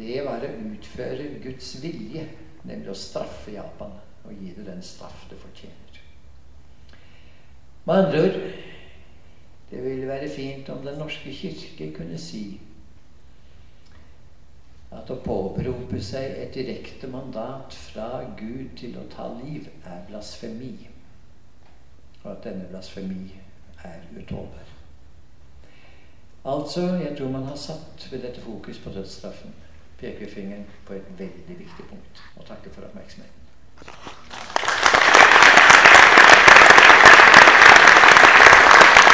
Det var å utføre Guds vilje, nemlig å straffe Japan og gi det den straff det fortjener. Med andre ord det ville være fint om Den norske kirke kunne si at å påberope seg et direkte mandat fra Gud til å ta liv er blasfemi og at denne blasfemi er utholdbar. Altså, jeg tror man har satt ved dette fokus på dødsstraffen pekefingeren på et veldig viktig punkt. Og takker for oppmerksomheten.